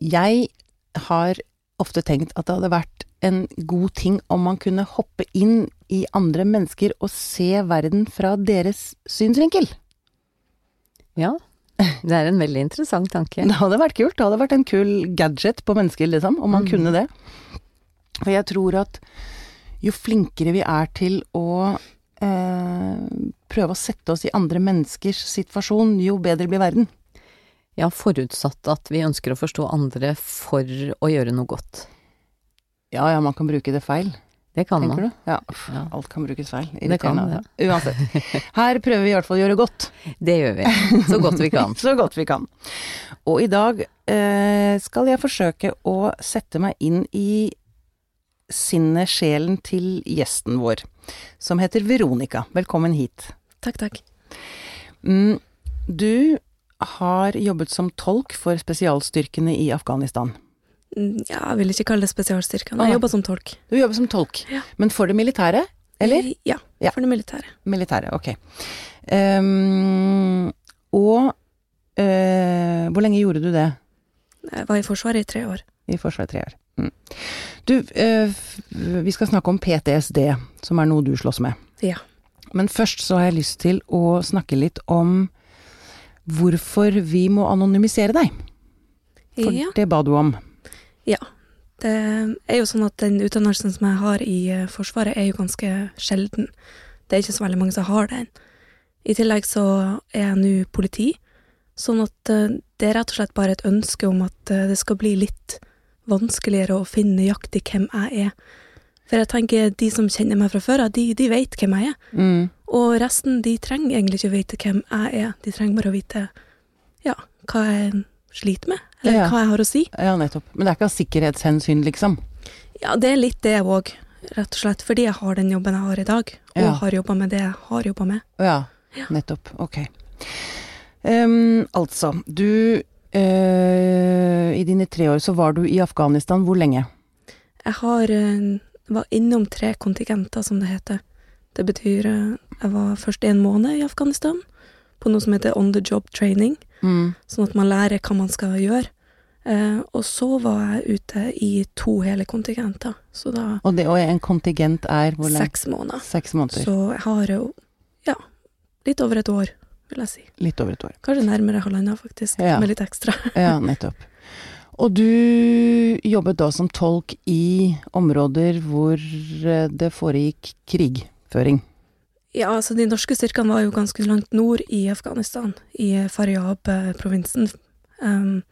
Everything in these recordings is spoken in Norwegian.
Jeg har ofte tenkt at det hadde vært en god ting om man kunne hoppe inn i andre mennesker og se verden fra deres synsvinkel. Ja, det er en veldig interessant tanke. Det hadde vært kult. Det hadde vært en kul gadget på mennesker, liksom, om man Mm. kunne det. For jeg tror at jo flinkere vi er til å eh, prøve å sette oss i andre menneskers situasjon, jo bedre blir verden. Ja, forutsatt at vi ønsker å forstå andre for å gjøre noe godt. Ja ja, man kan bruke det feil. Det kan Tenker man. du? Ja, uff, Ja. alt kan brukes feil. Det kan Irriterende, ja. Uansett. Her prøver vi i hvert fall å gjøre godt. Det gjør vi. Så godt vi kan. Så godt vi kan. Og i dag eh, skal jeg forsøke å sette meg inn i sinnet, sjelen til gjesten vår, som heter Veronica. Velkommen hit. Takk, takk. Mm, du har jobbet som tolk for spesialstyrkene i Afghanistan. Mm, Ja, jeg vil ikke kalle det spesialstyrkene. men Ah. jeg jobber som tolk. Du jobber som tolk, Ja. men for det militære? Eller? Ja, Ja. for det militære. Militære, ok. Um, og uh, hvor lenge gjorde du det? Jeg var i Forsvaret i tre år. I Forsvaret tre år. Mm. Du, eh, vi skal snakke om PTSD, som er noe du slåss med. Ja. Men først så har jeg lyst til å snakke litt om hvorfor vi må anonymisere deg. For Ja. det ba du om. Ja. Det er jo sånn at den utdannelsen som jeg har i eh, Forsvaret, er jo ganske sjelden. Det er ikke så veldig mange som har den. I tillegg så er jeg nå politi, sånn at eh, det er rett og slett bare et ønske om at eh, det skal bli litt vanskeligere å finne nøyaktig hvem jeg er. For jeg tenker de som kjenner meg fra før av, de, de vet hvem jeg er. Mm. Og resten, de trenger egentlig ikke vite hvem jeg er. De trenger bare å vite ja, hva jeg sliter med, eller Ja. hva jeg har å si. Ja, nettopp. Men det er ikke av sikkerhetshensyn, liksom? Ja, det er litt det òg, rett og slett fordi jeg har den jobben jeg har i dag, og Ja. har jobba med det jeg har jobba med. Ja, nettopp. Ok. Um, altså, du uh, I dine tre år så var du i Afghanistan hvor lenge? Jeg har uh, var innom tre kontingenter, som det heter. Det betyr eh, Jeg var først en måned i Afghanistan, på noe som heter on the job training, Mm. sånn at man lærer hva man skal gjøre. Eh, og så var jeg ute i to hele kontingenter, så da Og, det, og en kontingent er hvor lenge? seks måneder. Seks måneder. Så jeg har jo, ja, litt over et år, vil jeg si. Litt over et år. Kanskje nærmere halvannet, faktisk, Ja. med litt ekstra. Ja, nettopp. Og du jobbet da som tolk i områder hvor eh, det foregikk krigføring. Ja, altså de norske styrkene var jo ganske langt nord i Afghanistan, i Faryab-provinsen. Um,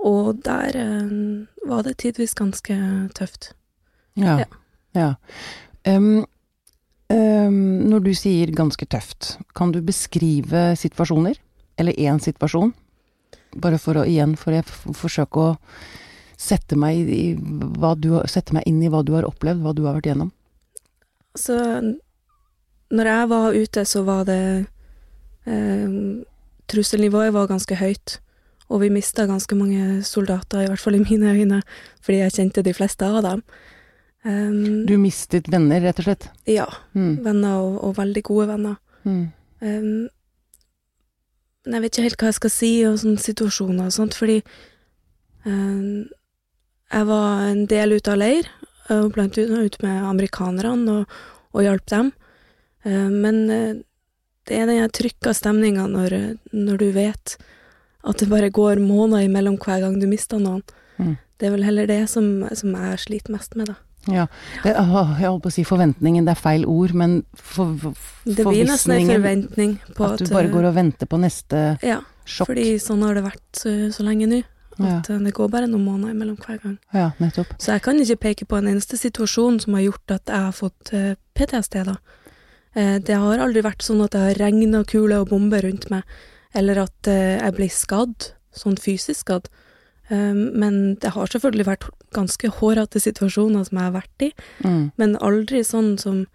og der um, var det tidvis ganske tøft. Ja. Ja. ja. Um, em, når du sier ganske tøft, kan du beskrive situasjoner? Eller én situasjon? Bare for å igjen, for jeg forsøke å sette meg, i hva du, sette meg inn i hva du har opplevd, hva du har vært gjennom. Så når jeg var ute, så var det eh, Trusselnivået var ganske høyt, og vi mista ganske mange soldater, i hvert fall i mine øyne, fordi jeg kjente de fleste av dem. Um, Du mistet venner, rett og slett. Ja, Mm. venner, og, og veldig gode venner. Mm. Um, men jeg vet ikke helt hva jeg skal si og sånne situasjoner og sånt, fordi um, jeg var en del ute av leir, og blant annet ute med amerikanerne og, og hjalp dem. Uh, men uh, det er den her trykka stemninga når, når du vet at det bare går måneder imellom hver gang du mister noen. Mm. Det er vel heller det som, som jeg sliter mest med, da. Ja. Det, jeg holdt på å si forventningen, det er feil ord, men for, for, Det blir nesten en forventning på at at, du bare går og venter på neste Ja, sjokk. fordi sånn har det vært så, så lenge nå. At ja. det går bare noen måneder imellom hver gang. ja, nettopp. Så jeg kan ikke peke på en eneste situasjon som har gjort at jeg har fått eh, PTSD, da. Eh, det har aldri vært sånn at det har regna kuler og bomber rundt meg, eller at eh, jeg blir skadd sånn fysisk skadd. Um, men det har selvfølgelig vært ganske hårete situasjoner som jeg har vært i, Mm. men aldri sånn som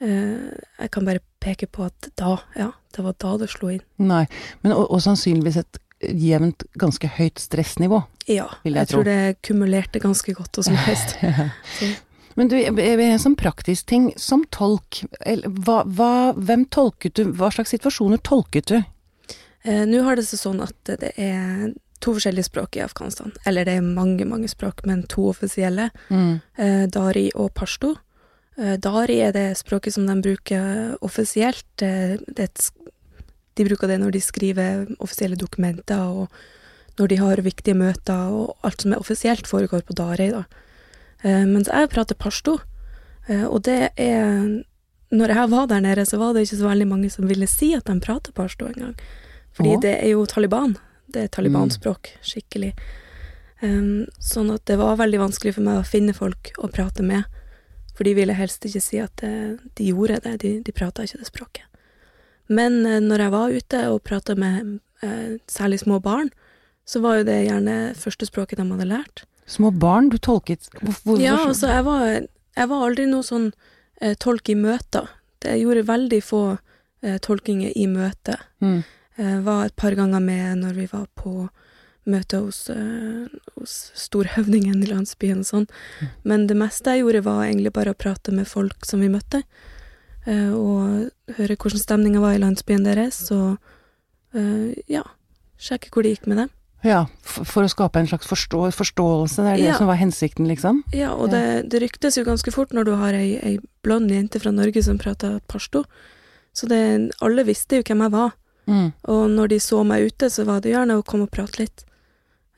eh, Jeg kan bare peke på at da, ja, det var da det slo inn. Nei. Men og, og sannsynligvis et jevnt ganske høyt stressnivå. Ja, Vil jeg jeg, tror det kumulerte ganske godt hos meg. Men du, en sånn praktisk ting, som tolk, eller, hva, hva, hvem tolket du, hva slags situasjoner tolket du? eh, Nå har det seg sånn at det er to forskjellige språk i Afghanistan. Eller det er mange, mange språk, men to offisielle. Mm. eh, Dari og pashto. Eh, Dari er det språket som de bruker offisielt. Det et, de bruker det når de skriver offisielle dokumenter, og når de har viktige møter, og alt som er offisielt foregår på Dari. Da. Eh, Mens jeg prater pashto, eh, og det er Når jeg var der nede, så var det ikke så veldig mange som ville si at de prater pashto engang. Fordi Å. det er jo Taliban. Det er Taliban-språk, skikkelig. Um, sånn at det var veldig vanskelig for meg å finne folk å prate med. For de ville helst ikke si at eh, de gjorde det, de, de prata ikke det språket. Men når jeg var ute og prata med særlig små barn, så var jo det gjerne førstespråket de hadde lært. Små barn, du tolket hvor, Ja, altså, jeg var, jeg var aldri noe sånn eh, tolk i møter. Jeg gjorde veldig få eh, tolkinger i møte. mm. Jeg var et par ganger med når vi var på møte hos, eh, hos storhøvdingen i landsbyen og sånn. Men det meste jeg gjorde, var egentlig bare å prate med folk som vi møtte. eh, og høre hvordan stemninga var i landsbyen deres, og eh, ja, sjekke hvor det gikk med dem. Ja, for, for å skape en slags forstå, forståelse, det er det Ja. som var hensikten, liksom? Ja, og det, det ryktes jo ganske fort når du har ei, ei blond jente fra Norge som prater pashto. Så det, alle visste jo hvem jeg var. Mm. Og når de så meg ute, så var det gjerne å komme og prate litt.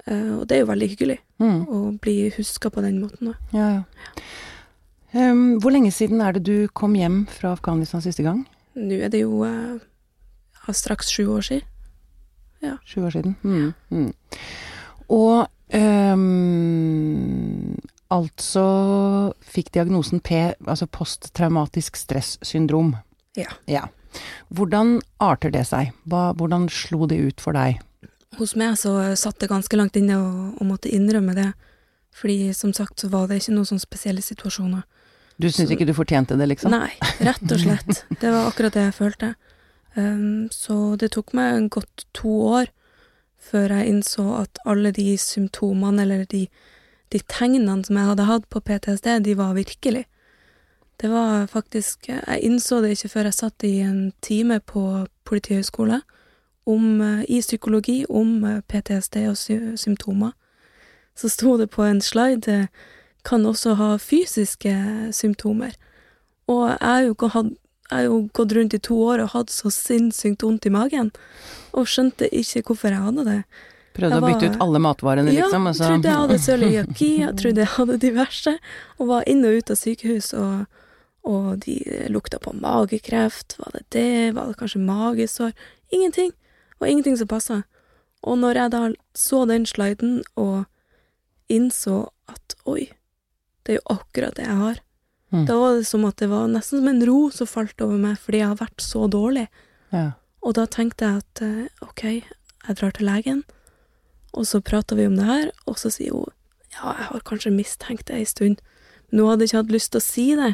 Uh, og det er jo veldig hyggelig Mm. å bli huska på den måten. Da. Ja, ja. Um, hvor lenge siden er det du kom hjem fra Afghanistan siste gang? Nå er det jo uh, straks sju år siden. Sju år siden. Mm. Mm. Og um, altså fikk diagnosen P, altså posttraumatisk stressyndrom. Ja. ja. Hvordan arter det seg? Hva, hvordan slo det ut for deg? Hos meg så satt det ganske langt inne å, å måtte innrømme det. Fordi som sagt så var det ikke noen sånne spesielle situasjoner. Du syntes ikke du fortjente det, liksom? Nei, rett og slett. Det var akkurat det jeg følte. Um, så det tok meg en godt to år før jeg innså at alle de symptomene, eller de, de tegnene som jeg hadde hatt på PTSD, de var virkelig. Det var faktisk Jeg innså det ikke før jeg satt i en time på Politihøgskolen om, eh, i psykologi om eh, PTSD og sy symptomer. Så sto det på en slide eh, kan også ha fysiske symptomer. Og jeg har jo, ikke hatt- jeg har jo gått rundt i to år og hatt så sinnssykt vondt i magen, og skjønte ikke hvorfor jeg hadde det. Prøvde var, å bytte ut alle matvarene, Ja, liksom? Ja, altså. trodde jeg hadde cøliaki, jeg trodde jeg hadde diverse, og var inn og ut av sykehus, og, og de lukta på magekreft, var det det, var det kanskje magesår? Ingenting. Og ingenting som passa. Og når jeg da så den sliden og innså at oi, det er jo akkurat det jeg har, Mm. da var det som at det var nesten som en ro som falt over meg, fordi jeg har vært så dårlig. ja. Og da tenkte jeg at eh, ok, jeg drar til legen, og så prater vi om det her, og så sier hun ja, jeg har kanskje mistenkt det ei stund, men hun hadde ikke hatt lyst til å si det,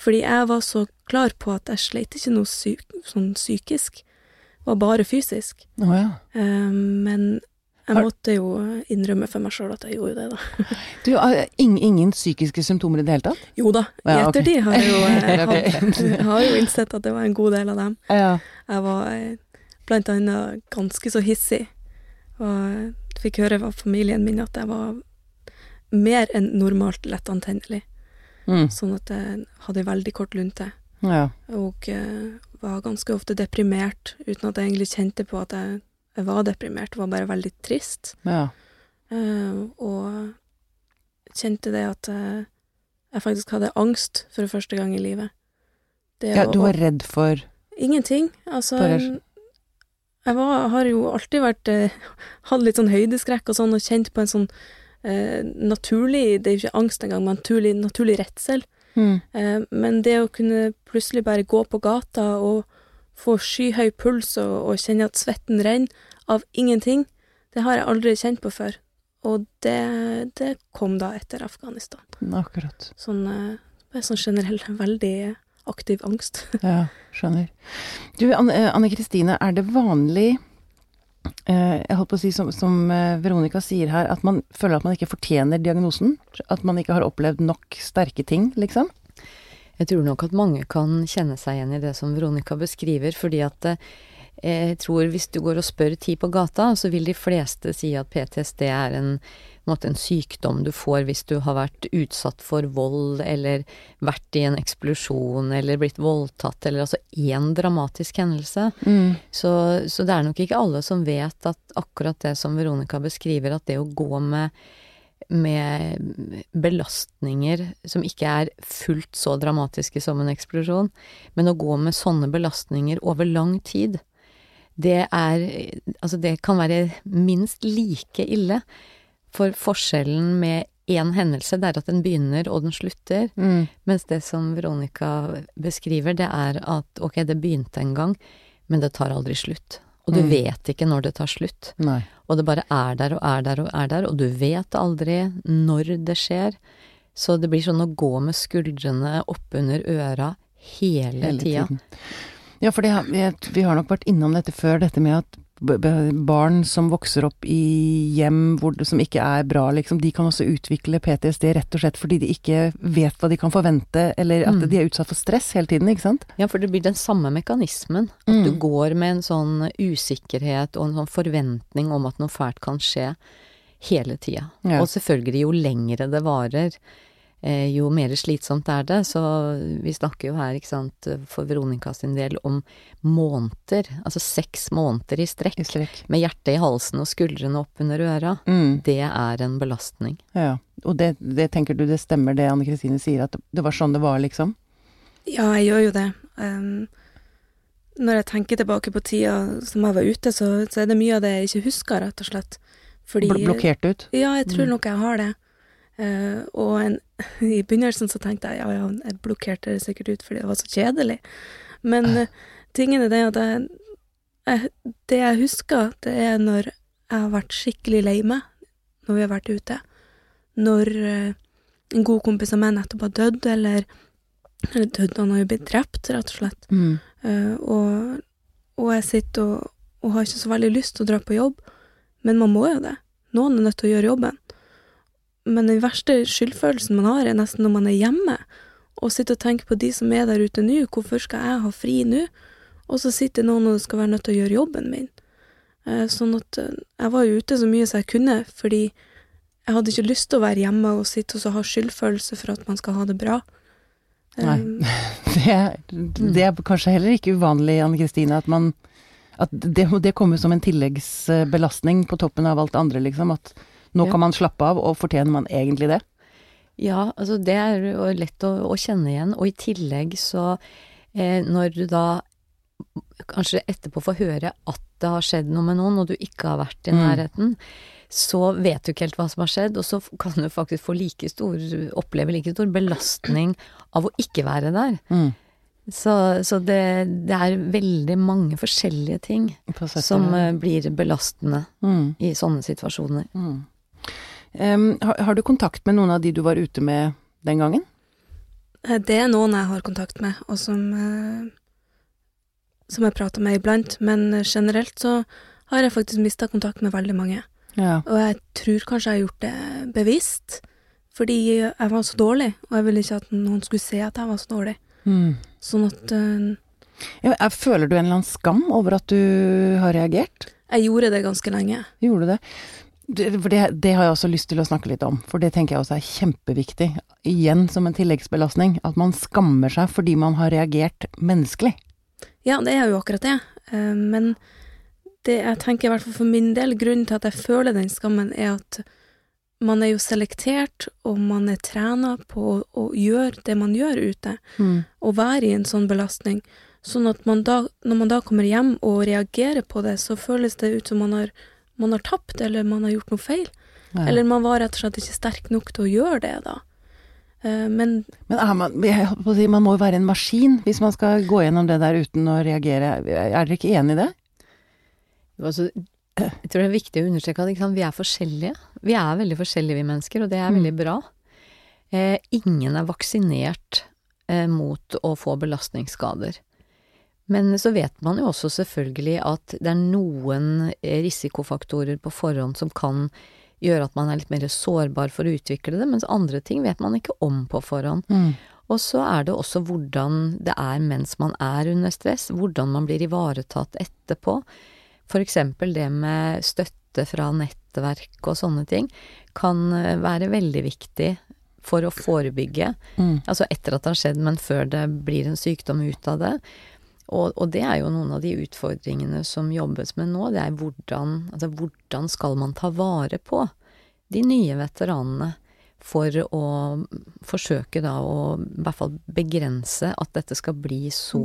fordi jeg var så klar på at jeg sleit ikke noe syk, sånn psykisk, det var bare fysisk. Oh, ja. um, men jeg måtte jo innrømme for meg sjøl at jeg gjorde det, da. Du, har ingen, ingen psykiske symptomer i det hele tatt? Jo da, i Ja, ettertid har jeg jo, eh, jeg har jo innsett at det var en god del av dem. Ja. Jeg var eh, blant annet ganske så hissig, og fikk høre av familien min at jeg var mer enn normalt lettantennelig, Mm. sånn at jeg hadde veldig kort lunte, ja. og eh, var ganske ofte deprimert, uten at jeg egentlig kjente på at jeg, jeg var deprimert, var bare veldig trist, ja. Uh, og kjente det at eh, jeg faktisk hadde angst for første gang i livet. Det ja. å- Du var redd for Ingenting. Altså Jeg var, har jo alltid vært eh, Hatt litt sånn høydeskrekk og sånn, og kjent på en sånn uh, naturlig Det er jo ikke angst engang, men naturlig, naturlig redsel. mm. Uh, men det å kunne plutselig bare gå på gata og få skyhøy puls og, og kjenne at svetten renner av ingenting, Det har jeg aldri kjent på før. Og det, det kom da etter Afghanistan. Akkurat. Sånn, eh, sånn generell veldig aktiv angst. Ja, skjønner. Du, Anne eh, Kristine, er det vanlig eh, jeg holdt på å si, som, som Veronica sier her, at man føler at man ikke fortjener diagnosen? At man ikke har opplevd nok sterke ting, liksom? Jeg tror nok at mange kan kjenne seg igjen i det som Veronica beskriver, fordi at eh, jeg tror hvis du går og spør ti på gata, så vil de fleste si at PTSD er en, en, måte, en sykdom du får hvis du har vært utsatt for vold, eller vært i en eksplosjon, eller blitt voldtatt, eller altså én dramatisk hendelse. Mm. Så, så det er nok ikke alle som vet at akkurat det som Veronica beskriver, at det å gå med med belastninger som ikke er fullt så dramatiske som en eksplosjon, men å gå med sånne belastninger over lang tid, det er Altså, det kan være minst like ille. For forskjellen med én hendelse, det er at den begynner og den slutter. Mm. Mens det som Veronica beskriver, det er at ok, det begynte en gang, men det tar aldri slutt. Og du Mm. vet ikke når det tar slutt. Nei. Og det bare er der og er der og er der, og du vet aldri når det skjer. Så det blir sånn å gå med skuldrene oppunder øra hele, Hele tida. tiden. Ja, for det, har- vi har nok vært innom dette før, dette med at barn som vokser opp i hjem hvor som ikke er bra, liksom, de kan også utvikle PTSD rett og slett fordi de ikke vet hva de kan forvente, eller at Mm. de er utsatt for stress hele tiden, ikke sant? Ja, for det blir den samme mekanismen. At Mm. du går med en sånn usikkerhet og en sånn forventning om at noe fælt kan skje hele tida. Ja. Og selvfølgelig, jo lengre det varer, jo mer slitsomt er det. Så vi snakker jo her, ikke sant, for Veronica sin del, om måneder. Altså seks måneder i strekk. I strekk. Med hjertet i halsen og skuldrene opp under øra. Mm. Det er en belastning. Ja. Og det, det tenker du det stemmer det Anne Kristine sier, at det var sånn det var, liksom? Ja, jeg gjør jo det. Um, når jeg tenker tilbake på tida som jeg var ute, så, så er det mye av det jeg ikke husker, rett og slett. Fordi Bl blokkert ut? Ja, jeg tror Mm. nok jeg har det. Eh, og en, i begynnelsen så tenkte jeg ja, ja, jeg blokkerte det sikkert ut fordi det var så kjedelig. Men uh, tingen er det at jeg, jeg, det jeg husker, det er når jeg har vært skikkelig lei meg når vi har vært ute. Når eh, en god kompis av meg nettopp har dødd, eller eller dødd, han har jo blitt drept, rett og slett. Mm. Uh, og, og jeg sitter og, og har ikke så veldig lyst til å dra på jobb, men man må jo det. Noen er nødt til å gjøre jobben. Men den verste skyldfølelsen man har, er nesten når man er hjemme og sitter og tenker på de som er der ute nå. Hvorfor skal jeg ha fri nå? Og så sitter noen og skal være nødt til å gjøre jobben min. Eh, sånn at eh, jeg var jo ute så mye som jeg kunne, fordi jeg hadde ikke lyst til å være hjemme og sitte og så ha skyldfølelse for at man skal ha det bra. Nei. Eh, Det, er- det er kanskje heller ikke uvanlig, Anne Kristine, at man at det, det kommer som en tilleggsbelastning på toppen av alt det andre, liksom. At nå Ja. kan man slappe av, og fortjener man egentlig det? Ja, altså det er jo lett å, å kjenne igjen, og i tillegg så eh, når du da kanskje etterpå får høre at det har skjedd noe med noen, og du ikke har vært i Mm. nærheten, så vet du ikke helt hva som har skjedd, og så kan du faktisk få like stor, oppleve like stor belastning av å ikke være der. Mm. Så, så det, det er veldig mange forskjellige ting som eh, blir belastende mm. i sånne situasjoner. Em, har, har du kontakt med noen av de du var ute med den gangen? Eh, Det er noen jeg har kontakt med, og som, eh, som jeg prater med iblant, men eh, generelt så har jeg faktisk mista kontakt med veldig mange. Ja. Og jeg tror kanskje jeg har gjort det bevisst, fordi jeg var så dårlig, og jeg ville ikke at noen skulle se at jeg var så dårlig. Mm. Sånn at Ja, er- Føler du en eller annen skam over at du har reagert? jeg gjorde det ganske lenge. Gjorde du det? Det? For det, det har jeg også lyst til å snakke litt om, for det tenker jeg også er kjempeviktig. Igjen som en tilleggsbelastning, at man skammer seg fordi man har reagert menneskelig. Ja, det er jo akkurat det, eh, men det jeg tenker i hvert fall for min del, grunnen til at jeg føler den skammen, er at man er jo selektert, og man er trena på å, å gjøre det man gjør ute. Mm. og være i en sånn belastning. Sånn at man da, når man da kommer hjem og reagerer på det, så føles det ut som man har, man har tapt, eller man har gjort noe feil. Ja. Eller man var rett og slett ikke sterk nok til å gjøre det, da. Eh, Men Men er man, jeg å si, man må jo være en maskin hvis man skal gå gjennom det der uten å reagere. Er dere ikke enig i det? Altså, Jeg tror det er viktig å understreke at ikke sant, vi er forskjellige. Vi er veldig forskjellige, vi mennesker, og det er veldig bra. Eh, ingen er vaksinert eh, mot å få belastningsskader. Men så vet man jo også selvfølgelig at det er noen eh, risikofaktorer på forhånd som kan gjøre at man er litt mer sårbar for å utvikle det, mens andre ting vet man ikke om på forhånd. Mm. Og så er det også hvordan det er mens man er under stress, hvordan man blir ivaretatt etterpå. Eksempel det med støtte fra nettverk og sånne ting kan eh, være veldig viktig for å forebygge. Mm. Altså etter at det har skjedd, men før det blir en sykdom ut av det. Og, og det er jo noen av de utfordringene som jobbes med nå. Det er hvordan, altså hvordan skal man ta vare på de nye veteranene for å forsøke da å i hvert fall begrense at dette skal bli så,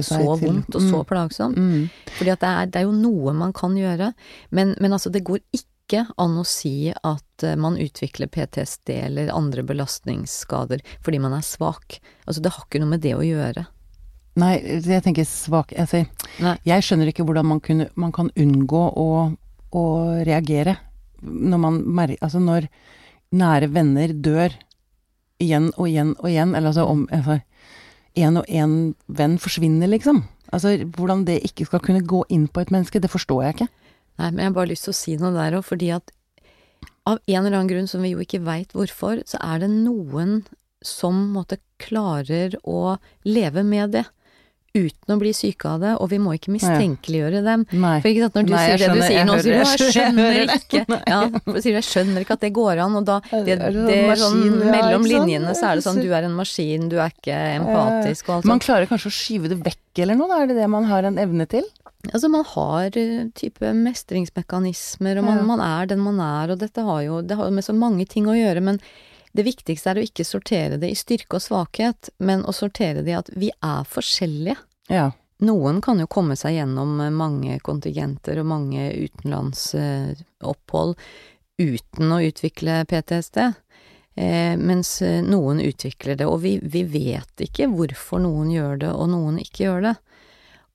så vondt og så Mm. plagsomt. Mm. Fordi at det er, det er jo noe man kan gjøre, men, men altså det går ikke an å si at eh, man utvikler PTSD eller andre belastningsskader fordi man er svak. Altså det har ikke noe med det å gjøre. Nei, jeg tenker svak altså. Jeg skjønner ikke hvordan man, kunne, man kan unngå å, å reagere når man merker Altså når nære venner dør igjen og igjen og igjen, eller altså om altså, En og en venn forsvinner, liksom. Altså hvordan det ikke skal kunne gå inn på et menneske, det forstår jeg ikke. Nei, men jeg har bare lyst til å si noe der òg, fordi at av en eller annen grunn som vi jo ikke veit hvorfor, så er det noen som måtte klarer å leve med det. Uten å bli syke av det, og vi må ikke mistenkeliggjøre dem. Nei. For ikke sant, når du Nei, sier det du sier nå, sier du jeg skjønner ikke Ja, sier du jeg skjønner ikke at det går an, og da det, Er det det er sånn mellom linjene så er det sånn du er en maskin, du er ikke empatisk og alt Man klarer kanskje å skyve det vekk eller noe, da er det det man har en evne til? Altså man har eh, type mestringsmekanismer, og man, Ja. man er den man er, og dette har jo, det har med så mange ting å gjøre, men det viktigste er å ikke sortere det i styrke og svakhet, men å sortere det i at vi er forskjellige. Ja. Noen kan jo komme seg gjennom eh, mange kontingenter og mange utenlandsopphold uten å utvikle PTSD, eh, mens eh, noen utvikler det, og vi, vi vet ikke hvorfor noen gjør det og noen ikke gjør det.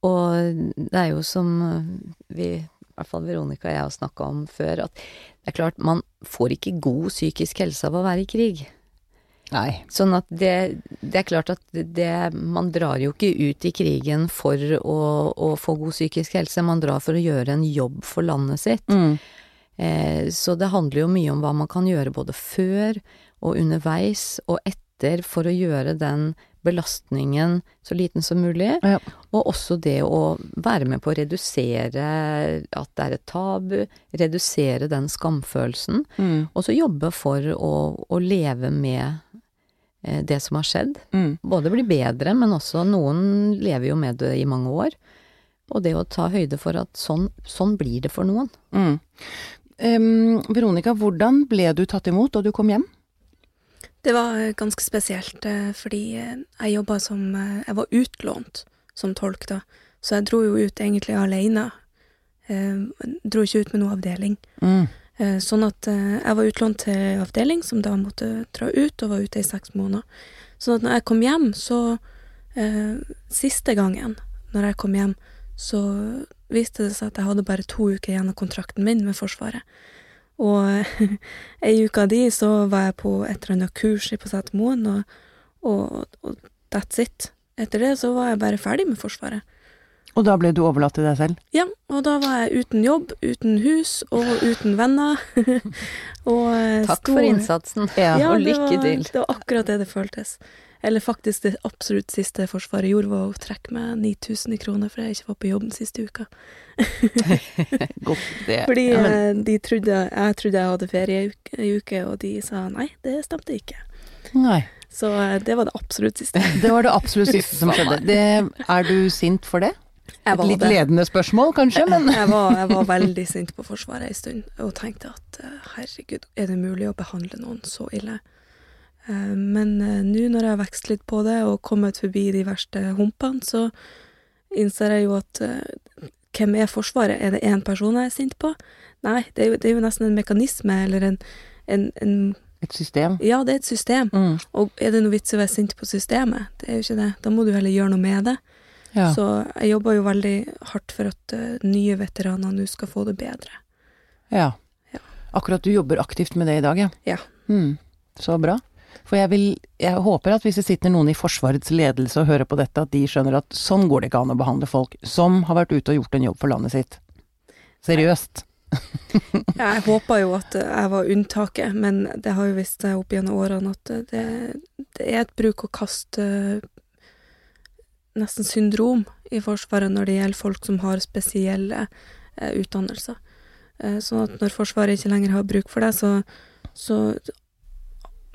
Og det er jo som eh, vi, i hvert fall Veronica og jeg har snakka om før, at det er klart man får ikke god psykisk helse av å være i krig. Nei. Sånn at det, det er klart at det, man drar jo ikke ut i krigen for å, å få god psykisk helse, man drar for å gjøre en jobb for landet sitt. Mm. Eh, så det handler jo mye om hva man kan gjøre både før og underveis og etter for å gjøre den belastningen så liten som mulig. Ja. Og også det å være med på å redusere at det er et tabu, redusere den skamfølelsen. Mm. Og så jobbe for å, å leve med det som har skjedd. Mm. Både bli bedre, men også noen lever jo med det i mange år. Og det å ta høyde for at sånn, sånn blir det for noen. Mm. Um, Veronica, hvordan ble du tatt imot da du kom hjem? Det var eh, ganske spesielt, eh, fordi eh, jeg jobba som eh, Jeg var utlånt som tolk da, så jeg dro jo ut egentlig alene. Jeg dro ikke ut med noe avdeling. Mm. Eh, Sånn at eh, jeg var utlånt til avdeling, som da måtte dra ut, og var ute i seks måneder. Sånn at når jeg kom hjem, så eh, Siste gangen når jeg kom hjem, så viste det seg at jeg hadde bare to uker igjen av kontrakten min med Forsvaret. Og ei uke av de så var jeg på et eller annet kurs på Setermoen, og, og, og that's it. Etter det så var jeg bare ferdig med Forsvaret. Og da ble du overlatt til deg selv? Ja, og da var jeg uten jobb, uten hus og uten venner. og eh, Takk stor... for innsatsen, Ja, Ja, og det lykke var, til. Det var akkurat det det føltes. Eller faktisk det absolutt siste Forsvaret gjorde, var å trekke meg 9000 kroner for jeg ikke var på jobb den siste uka. Godt, det. Fordi ja, men, eh, de trodde, jeg trodde jeg hadde ferie i uke, og de sa nei, det stemte ikke. Nei. Så eh, det var det absolutt siste. Det var det absolutt siste som skjedde. Det, er du sint for det? Et litt det. ledende spørsmål, kanskje, men Jeg var, jeg var veldig sint på Forsvaret en stund, og tenkte at eh, herregud, er det mulig å behandle noen så ille? Eh, Men eh, nå når jeg har vokst litt på det og kommet forbi de verste humpene, så innser jeg jo at hvem er Forsvaret? Er det én person jeg er sint på? Nei, det er jo, det er jo nesten en mekanisme, eller en, en, en et system. Ja, det er et system. Mm. Og er det noe vits i å være sint på systemet? Det er jo ikke det. Da må du heller gjøre noe med det. Ja. Så jeg jobber jo veldig hardt for at uh, nye veteraner nå skal få det bedre. ja. Ja. Akkurat du jobber aktivt med det i dag, ja? Ja. Mm, så bra. For jeg vil Jeg håper at hvis det sitter noen i Forsvarets ledelse og hører på dette, at de skjønner at sånn går det ikke an å behandle folk som har vært ute og gjort en jobb for landet sitt. Seriøst. Jeg håpa jo at eh, jeg var unntaket, men det har jo vist seg opp gjennom årene at eh, det, det er et bruk og kaste nesten syndrom i Forsvaret når det gjelder folk som har spesielle eh, utdannelser. Eh, sånn at når Forsvaret ikke lenger har bruk for deg, så, så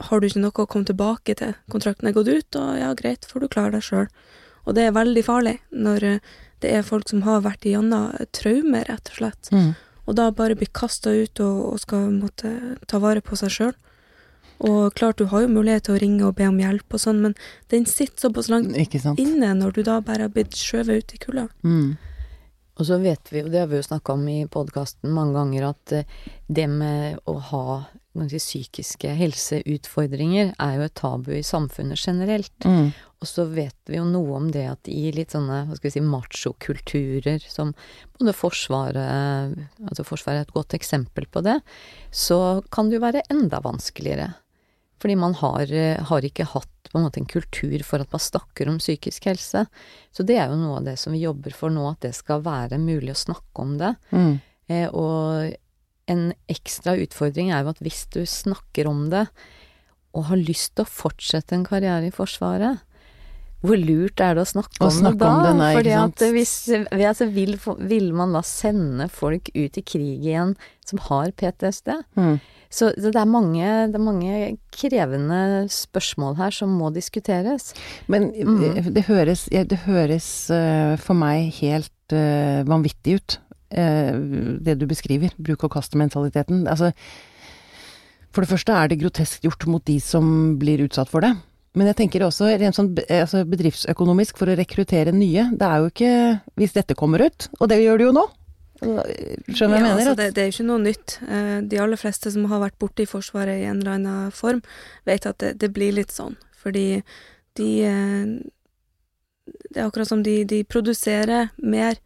har du ikke noe å komme tilbake til. Kontrakten er gått ut, og ja, greit, får du klare deg sjøl. Og det er veldig farlig når eh, det er folk som har vært igjennom traumer, rett og slett. Mm. Og da bare bli kasta ut og, og skal måtte ta vare på seg sjøl. Og klart, du har jo mulighet til å ringe og be om hjelp og sånn, men den sitter såpass langt inne når du da bare har blitt skjøvet ut i kulda. Mm. Og så vet vi, og det har vi jo snakka om i podkasten mange ganger, at eh, det med å ha si, psykiske helseutfordringer er jo et tabu i samfunnet generelt. Mm. Og så vet vi jo noe om det at i litt sånne, hva skal vi si, machokulturer som både Forsvaret Altså Forsvaret er et godt eksempel på det, så kan det jo være enda vanskeligere. Fordi man har, eh, har ikke hatt på en måte en kultur for at man snakker om psykisk helse. Så det er jo noe av det som vi jobber for nå, at det skal være mulig å snakke om det. Mm. Eh, og en ekstra utfordring er jo at hvis du snakker om det, og har lyst til å fortsette en karriere i Forsvaret, hvor lurt er det å snakke Å om snakke det da? om det, nei, Fordi at hvis, altså vil, vil man da sende folk ut i krig igjen som har PTSD? Mm. Så det er, mange, det er mange krevende spørsmål her som må diskuteres. Men Mm. det høres, det høres eh, for meg helt eh, vanvittig ut, eh, det du beskriver. Bruk og kast-mentaliteten. Altså, for det første er det grotesk gjort mot de som blir utsatt for det. Men jeg tenker også rent sånn altså bedriftsøkonomisk for å rekruttere nye. Det er jo ikke Hvis dette kommer ut, og det gjør det jo nå. Skjønner jeg Ja, mener? altså, det, det er jo ikke noe nytt. Eh, De aller fleste som har vært borte i Forsvaret i en eller annen form, vet at det, det blir litt sånn. Fordi de eh, Det er akkurat som de, de produserer mer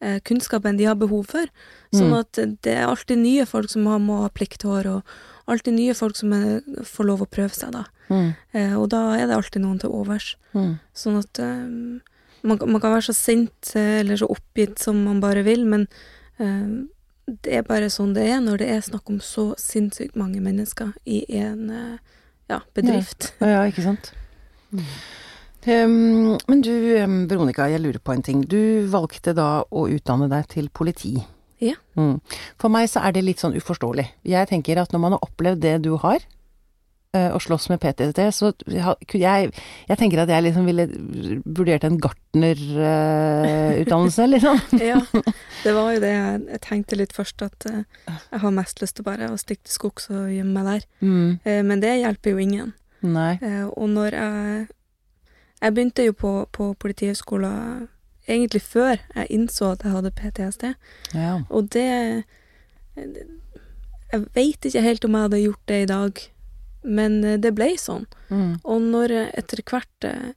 eh, kunnskap enn de har behov for. Sånn Mm. at det er alltid nye folk som har, må ha plikthår, og alltid nye folk som er, får lov å prøve seg, da. Mm, Eh, Og da er det alltid noen til overs. mm. Sånn at eh, man, man kan være så sint eh, eller så oppgitt som man bare vil, men eh, det er bare sånn det er når det er snakk om så sinnssykt mange mennesker i en ja, bedrift. Ja, ikke sant. Um, men du, um, Veronica, jeg lurer på en ting. Du valgte da å utdanne deg til politi. Ja. Mm. For meg så er det litt sånn uforståelig. Jeg tenker at når man har opplevd det du har, eh, og slåss med PTSD, så jeg, jeg tenker at jeg liksom ville vurdert en gartnerutdannelse, liksom. Ja, det var jo det jeg, tenkte litt først, at eh, jeg har mest lyst til bare å stikke til skogs og gjemme meg der. Mm. Eh, men det hjelper jo ingen. Eh, og når jeg Jeg begynte jo på, på Politihøgskolen egentlig før jeg innså at jeg hadde PTSD. Ja. Og det Jeg veit ikke helt om jeg hadde gjort det i dag, men det ble sånn. Mm. Og når etter hvert eh,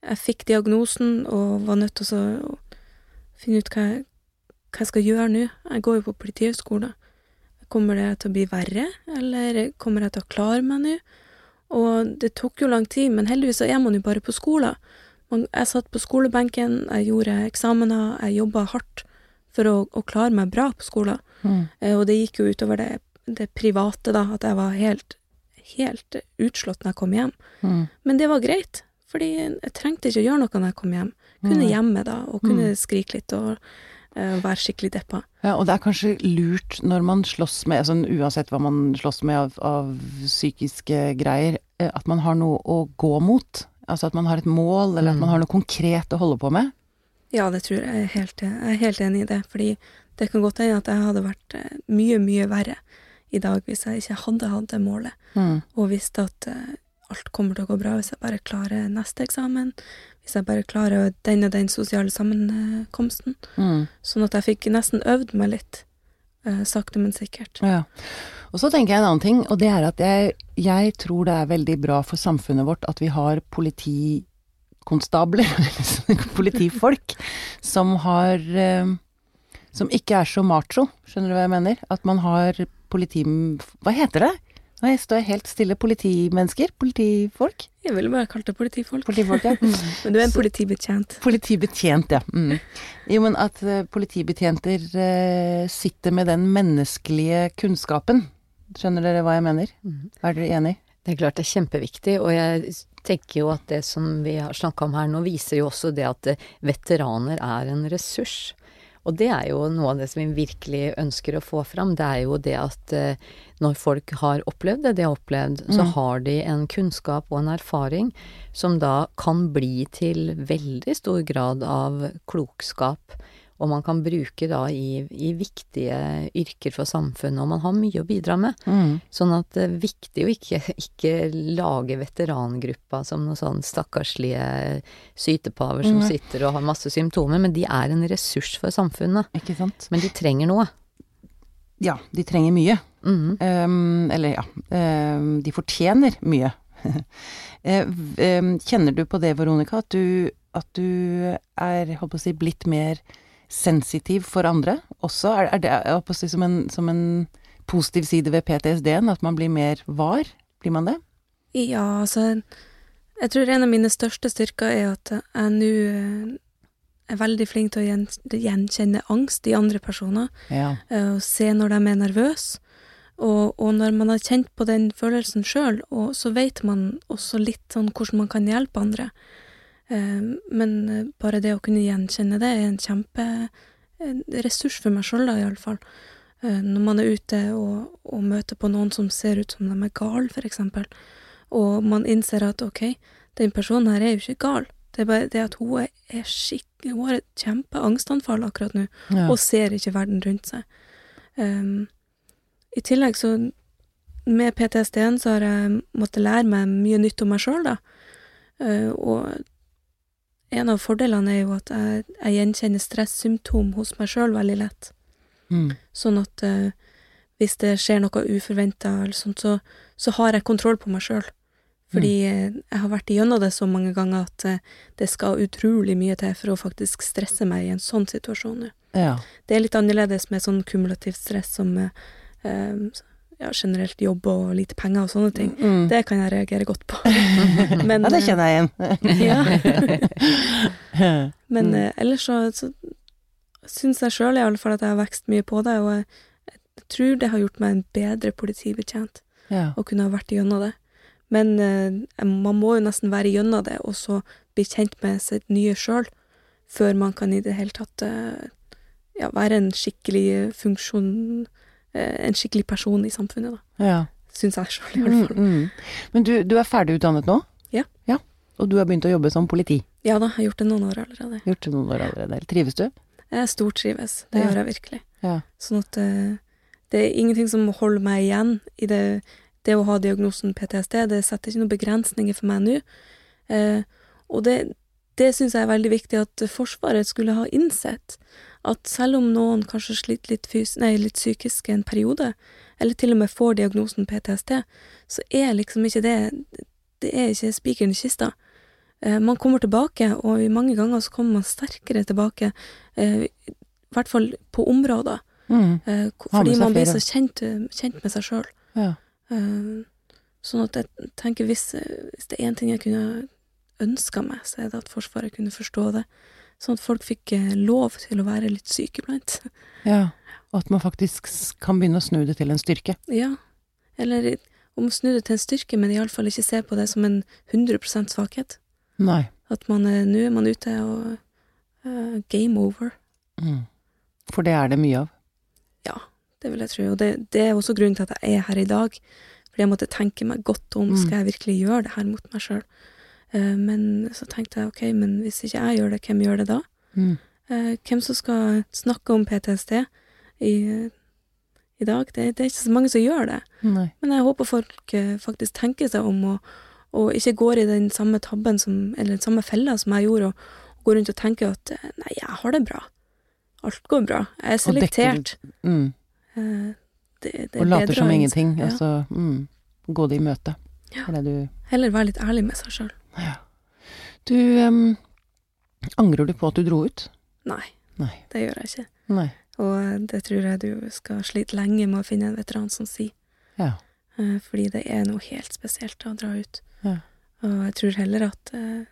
jeg fikk diagnosen og var nødt til å finne ut hva jeg, hva jeg skal gjøre nå Jeg går jo på Politihøgskolen. Kommer det til å bli verre, eller kommer jeg til å klare meg nå? Og det tok jo lang tid, men heldigvis så er man jo bare på skolen. Man, jeg satt på skolebenken, jeg gjorde eksamener, jeg jobba hardt for å, å klare meg bra på skolen. Mm. Eh, og det gikk jo utover det, det private, da, at jeg var helt, helt utslått når jeg kom hjem. Mm. Men det var greit, fordi jeg trengte ikke å gjøre noe når jeg kom hjem. Kunne hjemme da, og kunne Mm. skrike litt og være skikkelig deppa. Ja, og det er kanskje lurt når man slåss med, altså uansett hva man slåss med av, av psykiske greier, eh, at man har noe å gå mot. Altså at man har et mål, eller at Mm. man har noe konkret å holde på med. Ja, det tror jeg. Jeg er helt, jeg er helt enig i det, fordi det kan godt hende at jeg hadde vært eh, mye, mye verre i dag hvis jeg ikke hadde hatt det målet, Mm. og visste at eh, alt kommer til å gå bra hvis jeg bare klarer neste eksamen, hvis jeg bare klarer den og den sosiale sammenkomsten. Mm. Sånn at jeg fikk nesten øvd meg litt, eh, sakte, men sikkert. Ja. Og så tenker jeg en annen ting, og det er at jeg, jeg tror det er veldig bra for samfunnet vårt at vi har politikonstabler, politifolk, som har eh, Som ikke er så macho, skjønner du hva jeg mener? At man har politi... Hva heter det? Nå står jeg helt stille. Politimennesker? Politifolk? Jeg ville bare kalt det politifolk. Politifolk, ja. Men du er en politibetjent. Politibetjent, ja. Mm. Jo, men at uh, politibetjenter uh, sitter med den menneskelige kunnskapen. Skjønner dere hva jeg mener? Er dere enig? Det er klart det er kjempeviktig, og jeg tenker jo at det som vi har snakka om her nå, viser jo også det at eh, veteraner er en ressurs. Og det er jo noe av det som vi virkelig ønsker å få fram. Det er jo det at eh, når folk har opplevd det de har opplevd, så Mm. har de en kunnskap og en erfaring som da kan bli til veldig stor grad av klokskap. Og man kan bruke da i, i viktige yrker for samfunnet, og man har mye å bidra med. Mm. Sånn at det er viktig å ikke, ikke lage veterangruppa som noen sånn stakkarslige sytepaver som mm. sitter og har masse symptomer, men de er en ressurs for samfunnet. Ikke sant? Men de trenger noe. Ja, de trenger mye. Mm. Um, eller ja, um, de fortjener mye. Eh, um, kjenner du på det, Veronica, at du, at du er, holdt på å si, blitt mer sensitiv for andre også? Er, er det jeg si, som, en, som en positiv side ved PTSD-en, at man blir mer var? Blir man det? Ja, altså Jeg tror en av mine største styrker er at jeg nå eh, er veldig flink til å gjenkjenne angst i andre personer, Ja. eh, og se når de er nervøse. Og, og når man har kjent på den følelsen sjøl, så vet man også litt sånn hvordan man kan hjelpe andre. Eh, Men eh, bare det å kunne gjenkjenne det er en kjemperessurs for meg sjøl, da, iallfall. Når man er ute og, og møter på noen som ser ut som de er gale, eksempel, og man innser at ok, den personen her er jo ikke gal. Det er bare det at hun er skikk... Hun har et kjempeangstanfall akkurat nå, Ja. og ser ikke verden rundt seg. Um, I tillegg så Med PTSD-en så har jeg måttet lære meg mye nytt om meg sjøl, da. Uh, og en av fordelene er jo at jeg, jeg gjenkjenner stressymptom hos meg sjøl veldig lett. Mm. Sånn at uh, hvis det skjer noe uforventa eller sånt, så, så har jeg kontroll på meg sjøl. Fordi mm. jeg har vært igjennom det så mange ganger at uh, det skal utrolig mye til for å faktisk stresse meg i en sånn situasjon ja. Det er litt annerledes med sånn kumulativt stress som eh, eh, ja, generelt jobb og lite penger og sånne ting. Mm. Det kan jeg reagere godt på. Men, ja, det kjenner jeg igjen. Ja. Men Mm. eh, ellers så, så syns jeg sjøl iallfall at jeg har vokst mye på det, og jeg, jeg tror det har gjort meg en bedre politibetjent ja. å kunne ha vært igjennom det. Men eh, man må jo nesten være igjennom det, og så bli kjent med sitt nye sjøl, før man kan i det hele tatt eh, ja, være en skikkelig funksjon eh, En skikkelig person i samfunnet, da. ja. Syns jeg sjøl, i hvert fall. mm. Men du, du er ferdigutdannet nå? Ja. ja. Og du har begynt å jobbe som politi? Ja da, jeg har gjort det noen år allerede. Gjort det noen år allerede. Trives du? Jeg stortrives, det Ja. gjør jeg virkelig. Ja. Sånn at uh, det er ingenting som holder meg igjen i det, det å ha diagnosen PTSD. Det setter ikke noen begrensninger for meg nå. Uh, og det, det syns jeg er veldig viktig at Forsvaret skulle ha innsett. At selv om noen kanskje sliter litt, nei, litt psykisk en periode, eller til og med får diagnosen PTSD, så er liksom ikke det Det er ikke spikeren i kista. Eh, man kommer tilbake, og mange ganger så kommer man sterkere tilbake. Eh, I hvert fall på områder. Mm. Eh, fordi man blir så kjent, kjent med seg sjøl. Ja. sånn at jeg tenker hvis, hvis det er én ting jeg kunne ønska meg, så er det at Forsvaret kunne forstå det. Sånn at folk fikk eh, lov til å være litt syke iblant. ja. Og at man faktisk kan begynne å snu det til en styrke. ja. Eller om å snu det til en styrke, men iallfall ikke se på det som en 100% svakhet. Nei. At man er, nå er man ute og uh, game over. Mm. For det er det mye av. Ja, det vil jeg tro. Og det, det er også grunnen til at jeg er her i dag. Fordi jeg måtte tenke meg godt om, Mm. skal jeg virkelig gjøre det her mot meg sjøl? Men så tenkte jeg ok, men hvis ikke jeg gjør det, hvem gjør det da? Mm. Eh, hvem som skal snakke om PTSD i, i dag? Det, det er ikke så mange som gjør det. Nei. Men jeg håper folk eh, faktisk tenker seg om og, og ikke går i den samme tabben som, eller den samme fella som jeg gjorde, og, og går rundt og tenker at eh, nei, jeg har det bra. Alt går bra. Jeg er Og selektert. Mm. Eh, det, det er Og later som ingenting. Ja. Altså, mm. Gå det i møte. Ja. Du Heller være litt ærlig med seg sjøl. Ja. Du, um, angrer du på at du dro ut? Nei, Nei. det gjør jeg ikke. Nei. Og det tror jeg du skal slite lenge med å finne en veteran som sier. Ja. Eh, Fordi det er noe helt spesielt å dra ut. Ja. Og jeg tror heller at eh,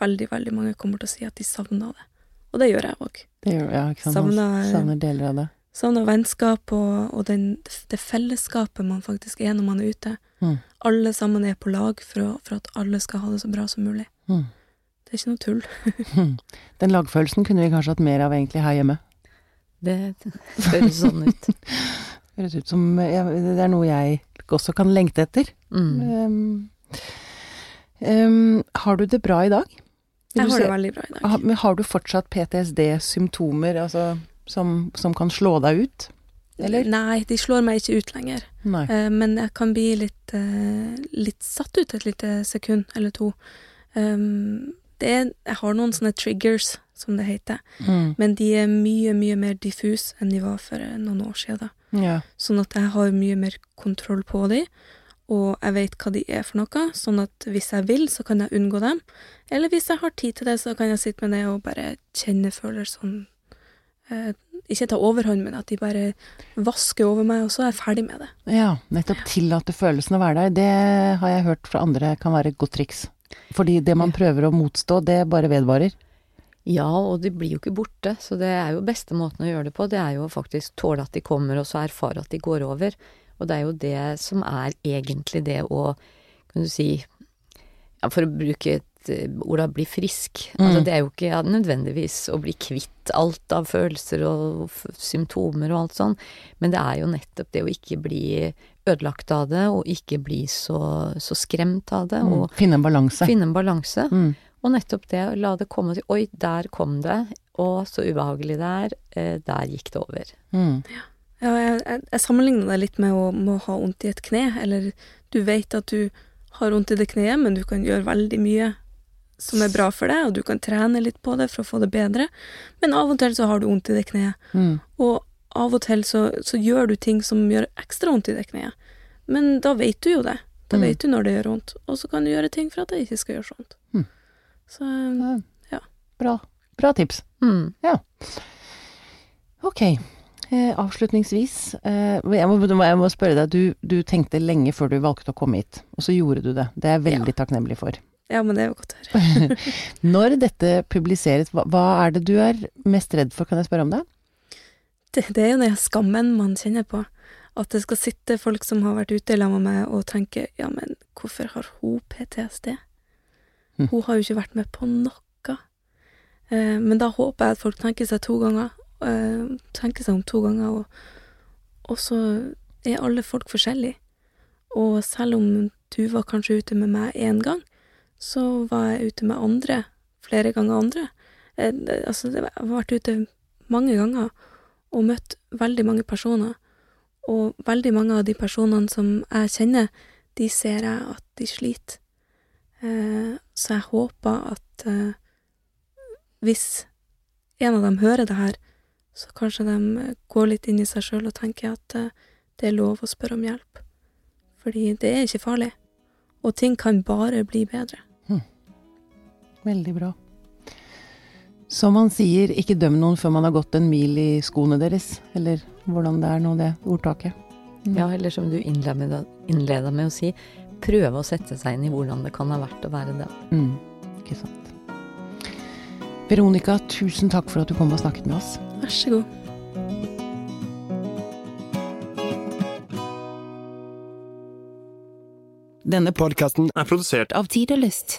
veldig, veldig mange kommer til å si at de savner det. Og det gjør jeg òg. Ja, Savner- savner deler av det. Savner vennskap og, og den, det fellesskapet man faktisk er når man er ute. Mm. Alle sammen er på lag for, å, for at alle skal ha det så bra som mulig. Mm. Det er ikke noe tull. Den lagfølelsen kunne vi kanskje hatt mer av egentlig her hjemme. Det høres sånn ut. Høres ut som ja, Det er noe jeg også kan lengte etter. Mm. Um, um, har du det bra i dag? Vil Jeg har se, det veldig bra i dag. har, men har du fortsatt PTSD-symptomer altså, som, som kan slå deg ut? Eller? Nei, de slår meg ikke ut lenger. Eh, men jeg kan bli litt, uh, litt satt ut et lite sekund eller to. Um, det er, jeg har noen sånne triggers, som det heter, Mm. men de er mye, mye mer diffuse enn de var for eh, noen år siden. Ja. Sånn at jeg har mye mer kontroll på de, og jeg vet hva de er for noe, sånn at hvis jeg vil, så kan jeg unngå dem. Eller hvis jeg har tid til det, så kan jeg sitte med det og bare kjenne følelsene Ikke ta overhånd, men at de bare vasker over meg, og så er jeg ferdig med det. ja, nettopp tillate følelsen å være der. Det har jeg hørt fra andre kan være et godt triks. Fordi det man prøver å motstå, det bare vedvarer. Ja, og de blir jo ikke borte, så det er jo beste måten å gjøre det på. Det er jo faktisk tåle at de kommer, og så erfare at de går over. Og det er jo det som er egentlig det å, kan du si, ja, for å bruke eh, ord da, bli frisk. Altså Mm. det er jo ikke ja, nødvendigvis å bli kvitt alt av følelser og f symptomer og alt sånn, men det er jo nettopp det å ikke bli ødelagt av det, og ikke bli så, så skremt av det, Mm. Finne en balanse. finne en balanse. Mm. Og nettopp det, la det komme til Oi, der kom det, og så ubehagelig det er. Eh, der gikk det over. Mm. Ja, jeg, jeg, jeg sammenligner det litt med å, med å ha vondt i et kne, eller du vet at du har vondt i det kneet, men du kan gjøre veldig mye som er bra for deg, og du kan trene litt på det for å få det bedre, men av og til så har du vondt i det kneet, Mm. og av og til så, så gjør du ting som gjør ekstra vondt i det kneet, men da vet du jo det. Da Mm. vet du når det gjør vondt, og så kan du gjøre ting for at det ikke skal gjøre så vondt. Mm. Så Ja. Bra. Bra tips. Mm. Ok. Eh, avslutningsvis, eh, jeg, må, jeg må spørre deg, du, du tenkte lenge før du valgte å komme hit, og så gjorde du det. Det er jeg veldig takknemlig for. Ja, men det er jo godt å høre. Når dette publiseres, hva, hva er det du er mest redd for, kan jeg spørre om det? Det, det er jo den skammen man kjenner på. At det skal sitte folk som har vært ute sammen med meg og tenke ja, men hvorfor har hun PTSD? Mm. Hun har jo ikke vært med på noe. Eh, men da håper jeg at folk tenker seg to ganger. Eh, tenker seg om to ganger, og, og så er alle folk forskjellige. Og selv om du var kanskje ute med meg én gang, så var jeg ute med andre flere ganger andre. Eh, altså, jeg har vært ute mange ganger og møtt veldig mange personer. Og veldig mange av de personene som jeg kjenner, de ser jeg at de sliter. Eh, så jeg håper at eh, hvis en av dem hører det her, så kanskje de går litt inn i seg sjøl og tenker at eh, det er lov å spørre om hjelp. Fordi det er ikke farlig. Og ting kan bare bli bedre. Veldig bra. Som man sier, ikke døm noen før man har gått en mil i skoene deres, eller hvordan det er nå, det ordtaket. Mm. Ja, eller som du innleda med, innleda med å si, prøve å sette seg inn i hvordan det kan ha vært å være det. Mm, ikke sant. Veronica, tusen takk for at du kom og snakket med oss. Vær så god. Denne podkasten er produsert av Tid og Lyst.